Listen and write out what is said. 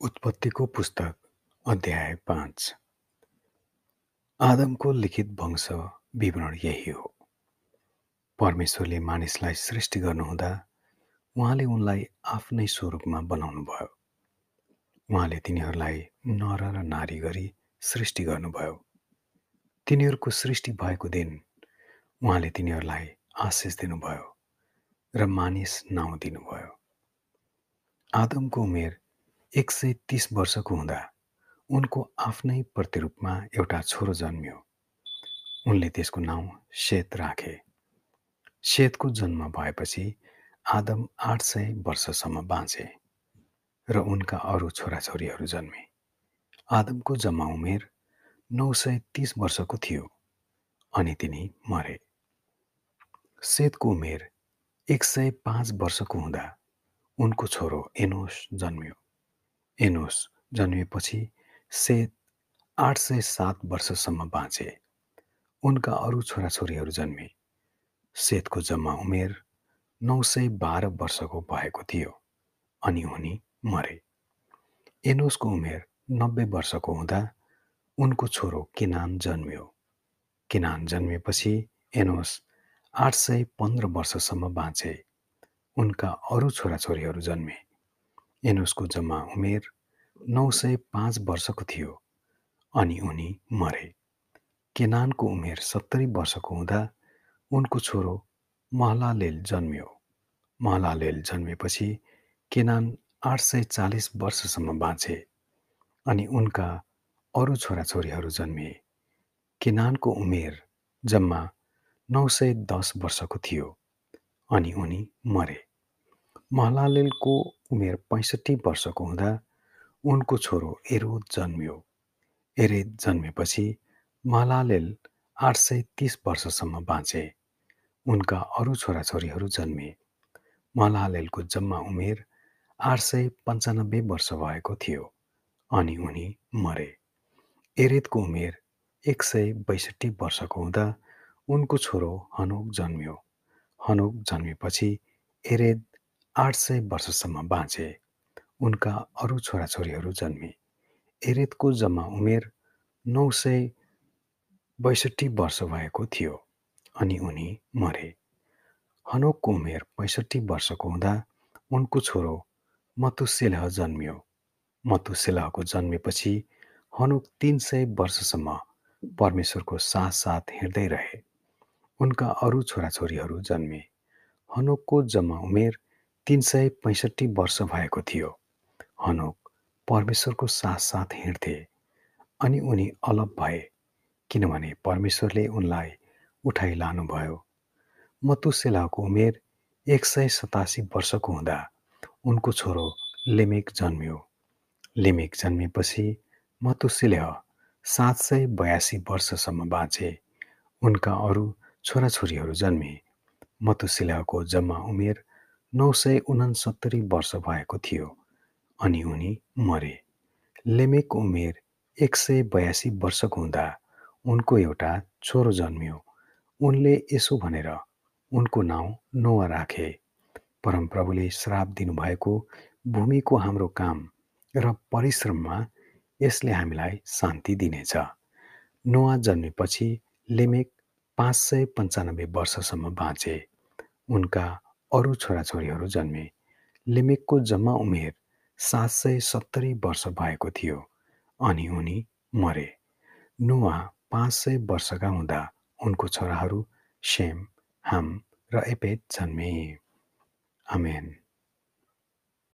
उत्पत्तिको पुस्तक अध्याय पाँच। आदमको लिखित वंश विवरण यही हो। परमेश्वरले मानिसलाई सृष्टि गर्नुहुँदा उहाँले उनलाई आफ्नै स्वरूपमा बनाउनु भयो उहाँले तिनीहरूलाई नर र नारी गरी सृष्टि गर्नुभयो। तिनीहरूको सृष्टि भएको दिन उहाँले तिनीहरूलाई आशिष दिनुभयो र मानिस नाउँ दिनुभयो। आदमको उमेर एक सय तिस वर्षको हुँदा उनको आफ्नै प्रतिरूपमा एउटा छोरो जन्मियो। उनले त्यसको नाउँ सेत राखे। सेतको जन्म भएपछि आदम आठ सय वर्षसम्म बाँचे र उनका अरू छोराछोरीहरू जन्मे। आदमको जम्मा उमेर नौ सय तिस वर्षको थियो अनि तिनी मरे। सेतको उमेर एक सय पाँच वर्षको हुँदा उनको छोरो एनोस जन्मियो। एनोस जन्मिएपछि सेत आठ सय सात वर्षसम्म बाँचे। उनका अरू छोराछोरीहरू जन्मे। सेतको जम्मा उमेर नौ सय बाह्र वर्षको भएको थियो अनि उनी मरे। एनोसको उमेर नब्बे वर्षको हुँदा उनको छोरो किनान जन्मियो। किनान जन्मिएपछि एनोस आठ सय पन्ध्र वर्षसम्म बाँचे। उनका अरू छोराछोरीहरू जन्मे। एनोसको जम्मा उमेर नौ सय पाँच वर्षको थियो अनि उनी मरे। केनानको उमेर सत्तरी वर्षको हुँदा उनको छोरो महलालेल जन्मियो। महलालेल जन्मेपछि केनान आठ सय चालिस वर्षसम्म बाँचे अनि उनका अरू छोराछोरीहरू जन्मिए केनानको उमेर जम्मा नौ सय दस वर्षको थियो अनि उनी मरे। महलालेलको उमेर पैँसठी वर्षको हुँदा उनको छोरो एरोद जन्मियो। एरेद जन्मेपछि महलालेल आठ सय तिस वर्षसम्म बाँचे। उनका अरू छोराछोरीहरू जन्मे। महलालेलको जम्मा उमेर आठ सय पन्चानब्बे वर्ष भएको थियो अनि उनी मरे। एरेदको उमेर एक सय बैसठी वर्षको हुँदा उनको छोरो हनोक जन्मियो। हनोक जन्मेपछि एरेद आठ सय वर्षसम्म बाँचे। उनका अरू छोराछोरीहरू जन्मे। एरेदको जम्मा उमेर नौ सय बैसठी वर्ष भएको थियो अनि उनी मरे। हनोकको उमेर पैँसठी वर्षको हुँदा उनको छोरो मतुसेलह जन्मियो। मतुसेलहको जन्मेपछि हनुक तिन सय वर्षसम्म परमेश्वरको साथ साथ हिँड्दै रहे। उनका अरू छोराछोरीहरू जन्मे। हनोकको जम्मा उमेर तिन सय पैँसठी वर्ष भएको थियो। हनोक परमेश्वरको साथ साथ हिँड्थे अनि उनी अलप भए किनभने परमेश्वरले उनलाई उठाइ लानुभयो। मतुसेलाको उमेर एक सय सतासी वर्षको हुँदा उनको छोरो लेमेक जन्मियो। लेमेक जन्मेपछि मतुसेलेह सात सय बयासी वर्षसम्म बाँचे। उनका अरू छोराछोरीहरू जन्मे। मतुसेलाको जम्मा उमेर नौ सय उनासत्तरी वर्ष भएको थियो अनि उनी मरे। लेमेकको उमेर एक सय बयासी वर्षको हुँदा उनको एउटा छोरो जन्मियो। उनले यसो भनेर उनको नाउँ नोवा राखे। परमप्रभुले श्राप दिनुभएको भूमिको हाम्रो काम र परिश्रममा यसले हामीलाई शान्ति दिनेछ। नोवा जन्मेपछि लेमेक पाँच सय पन्चानब्बे वर्षसम्म बाँचे। उनका अरू छोराछोरीहरू जन्मे। लेमेकको जम्मा उमेर सात सय सत्तरी वर्ष भएको थियो अनि उनी मरे। नुवा पाँच सय वर्षका हुँदा उनको छोराहरू सेम हाम र एपेट जन्मे। आमेन।